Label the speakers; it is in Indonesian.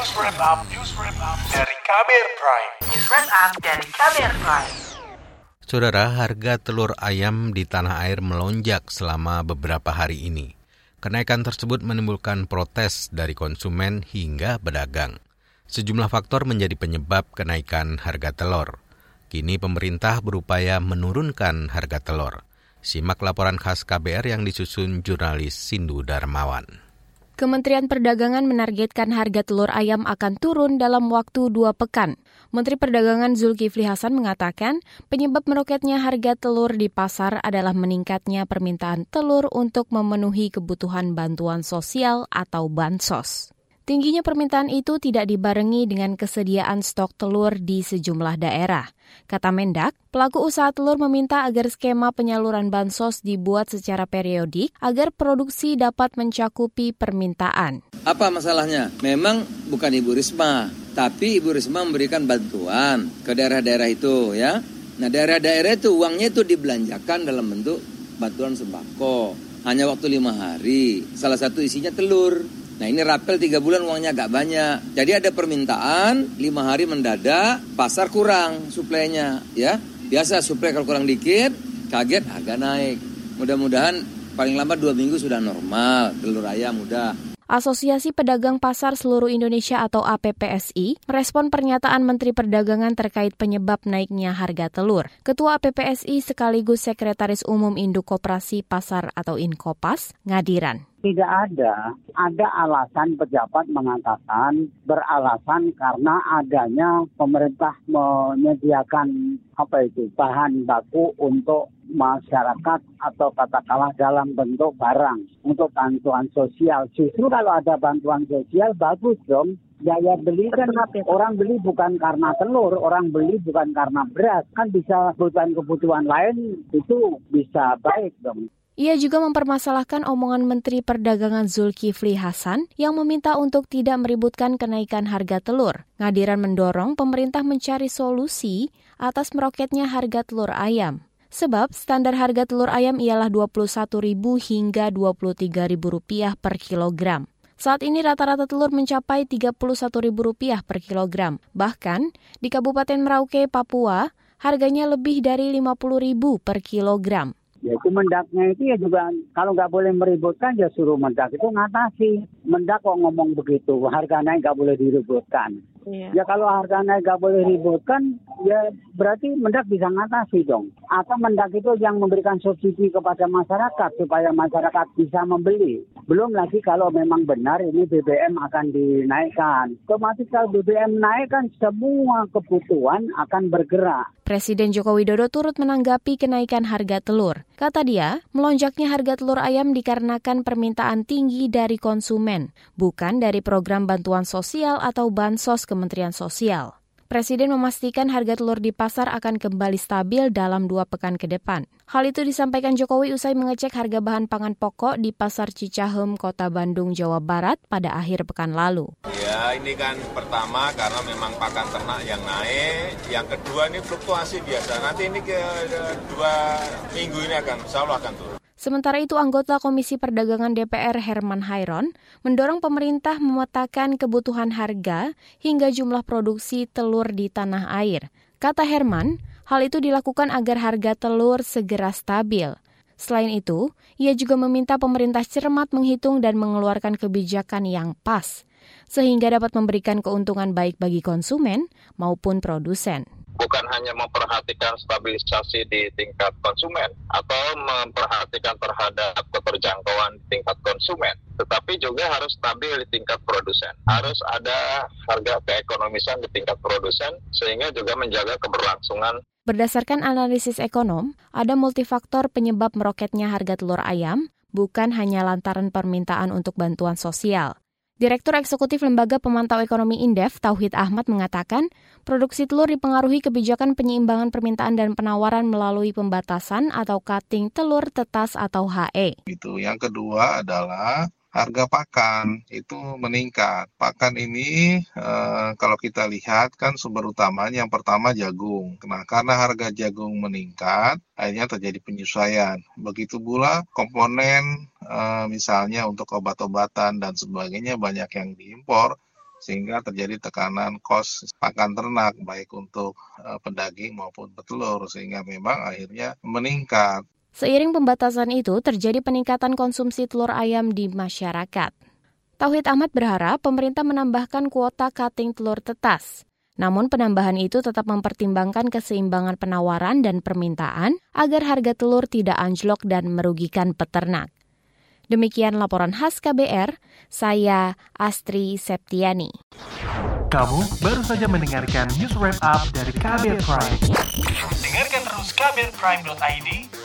Speaker 1: News Wrap Up, News Wrap Up dari Kamer Prime.
Speaker 2: News Wrap Up dari Kamer Prime.
Speaker 3: Saudara, harga telur ayam di tanah air melonjak selama beberapa hari ini. Kenaikan tersebut menimbulkan protes dari konsumen hingga pedagang. Sejumlah faktor menjadi penyebab kenaikan harga telur. Kini pemerintah berupaya menurunkan harga telur. Simak laporan khas KBR yang disusun jurnalis Sindu Darmawan.
Speaker 4: Kementerian Perdagangan menargetkan harga telur ayam akan turun dalam waktu dua pekan. Menteri Perdagangan Zulkifli Hasan mengatakan penyebab meroketnya harga telur di pasar adalah meningkatnya permintaan telur untuk memenuhi kebutuhan bantuan sosial atau bansos. Tingginya permintaan itu tidak dibarengi dengan kesediaan stok telur di sejumlah daerah. Kata Mendak, pelaku usaha telur meminta agar skema penyaluran bansos dibuat secara periodik agar produksi dapat mencakupi permintaan.
Speaker 5: Apa masalahnya? Memang bukan Ibu Risma, tapi Ibu Risma memberikan bantuan ke daerah-daerah itu ya. Nah daerah-daerah itu uangnya itu dibelanjakan dalam bentuk bantuan sembako. Hanya waktu lima hari. Salah satu isinya telur. Nah ini rapel tiga bulan uangnya agak banyak. Jadi ada permintaan lima hari mendadak, pasar kurang suplainya, ya. Biasa suplai kalau kurang dikit, kaget harga naik. Mudah-mudahan paling lambat dua minggu sudah normal, telur ayam mudah.
Speaker 4: Asosiasi Pedagang Pasar Seluruh Indonesia atau APPSI merespon pernyataan Menteri Perdagangan terkait penyebab naiknya harga telur. Ketua APPSI sekaligus Sekretaris Umum Induk Koperasi Pasar atau Inkopas, Ngadiran.
Speaker 6: Tidak ada. Ada alasan pejabat mengatakan beralasan karena adanya pemerintah menyediakan apa itu bahan baku untuk masyarakat atau katakanlah dalam bentuk barang untuk bantuan sosial. Justru kalau ada bantuan sosial bagus dong. Daya beli kan orang beli bukan karena telur, orang beli bukan karena beras. Kan bisa kebutuhan-kebutuhan lain itu bisa baik dong.
Speaker 4: Ia juga mempermasalahkan omongan Menteri Perdagangan Zulkifli Hasan yang meminta untuk tidak meributkan kenaikan harga telur. Ngadiran mendorong pemerintah mencari solusi atas meroketnya harga telur ayam. Sebab standar harga telur ayam ialah Rp21.000 hingga Rp23.000 per kilogram. Saat ini rata-rata telur mencapai Rp31.000 per kilogram. Bahkan di Kabupaten Merauke, Papua, harganya lebih dari Rp50.000 per kilogram.
Speaker 6: Ya itu mendaknya itu ya juga kalau nggak boleh meributkan ya suruh mendak itu ngatasi. Mendak kok ngomong begitu, harga naik nggak boleh diributkan. Iya. Ya kalau harga naik nggak boleh ributkan, ya berarti mendak bisa ngatasi dong. Atau mendak itu yang memberikan subsidi kepada masyarakat supaya masyarakat bisa membeli. Belum lagi kalau memang benar ini BBM akan dinaikkan. Otomatis kalau BBM naik kan semua kebutuhan akan bergerak.
Speaker 4: Presiden Joko Widodo turut menanggapi kenaikan harga telur. Kata dia, melonjaknya harga telur ayam dikarenakan permintaan tinggi dari konsumen, bukan dari program bantuan sosial atau bansos Kementerian Sosial. Presiden memastikan harga telur di pasar akan kembali stabil dalam dua pekan ke depan. Hal itu disampaikan Jokowi usai mengecek harga bahan pangan pokok di Pasar Cicahem, Kota Bandung, Jawa Barat pada akhir pekan lalu.
Speaker 7: Ya, ini kan pertama karena memang pakan ternak yang naik. Yang kedua ini fluktuasi biasa. Nanti ini ke dua minggu ini akan, insya Allah akan turun.
Speaker 4: Sementara itu, anggota Komisi Perdagangan DPR Herman Hairon mendorong pemerintah memetakan kebutuhan harga hingga jumlah produksi telur di tanah air. Kata Herman, hal itu dilakukan agar harga telur segera stabil. Selain itu, ia juga meminta pemerintah cermat menghitung dan mengeluarkan kebijakan yang pas, sehingga dapat memberikan keuntungan baik bagi konsumen maupun produsen
Speaker 8: bukan hanya memperhatikan stabilisasi di tingkat konsumen atau memperhatikan terhadap keterjangkauan tingkat konsumen, tetapi juga harus stabil di tingkat produsen. Harus ada harga keekonomisan di tingkat produsen sehingga juga menjaga keberlangsungan
Speaker 4: Berdasarkan analisis ekonom, ada multifaktor penyebab meroketnya harga telur ayam, bukan hanya lantaran permintaan untuk bantuan sosial. Direktur Eksekutif Lembaga Pemantau Ekonomi Indef, Tauhid Ahmad mengatakan, produksi telur dipengaruhi kebijakan penyeimbangan permintaan dan penawaran melalui pembatasan atau cutting telur tetas atau HE.
Speaker 9: Itu yang kedua adalah harga pakan itu meningkat. Pakan ini eh, kalau kita lihat kan sumber utamanya yang pertama jagung. Nah, karena harga jagung meningkat, akhirnya terjadi penyesuaian. Begitu pula komponen eh, misalnya untuk obat-obatan dan sebagainya banyak yang diimpor sehingga terjadi tekanan kos pakan ternak baik untuk uh, pedaging maupun petelur sehingga memang akhirnya meningkat.
Speaker 4: Seiring pembatasan itu, terjadi peningkatan konsumsi telur ayam di masyarakat. Tauhid Ahmad berharap pemerintah menambahkan kuota cutting telur tetas. Namun penambahan itu tetap mempertimbangkan keseimbangan penawaran dan permintaan agar harga telur tidak anjlok dan merugikan peternak. Demikian laporan khas KBR, saya Astri Septiani.
Speaker 1: Kamu baru saja mendengarkan news wrap up dari KBR Prime. Dengarkan terus kbrprime.id,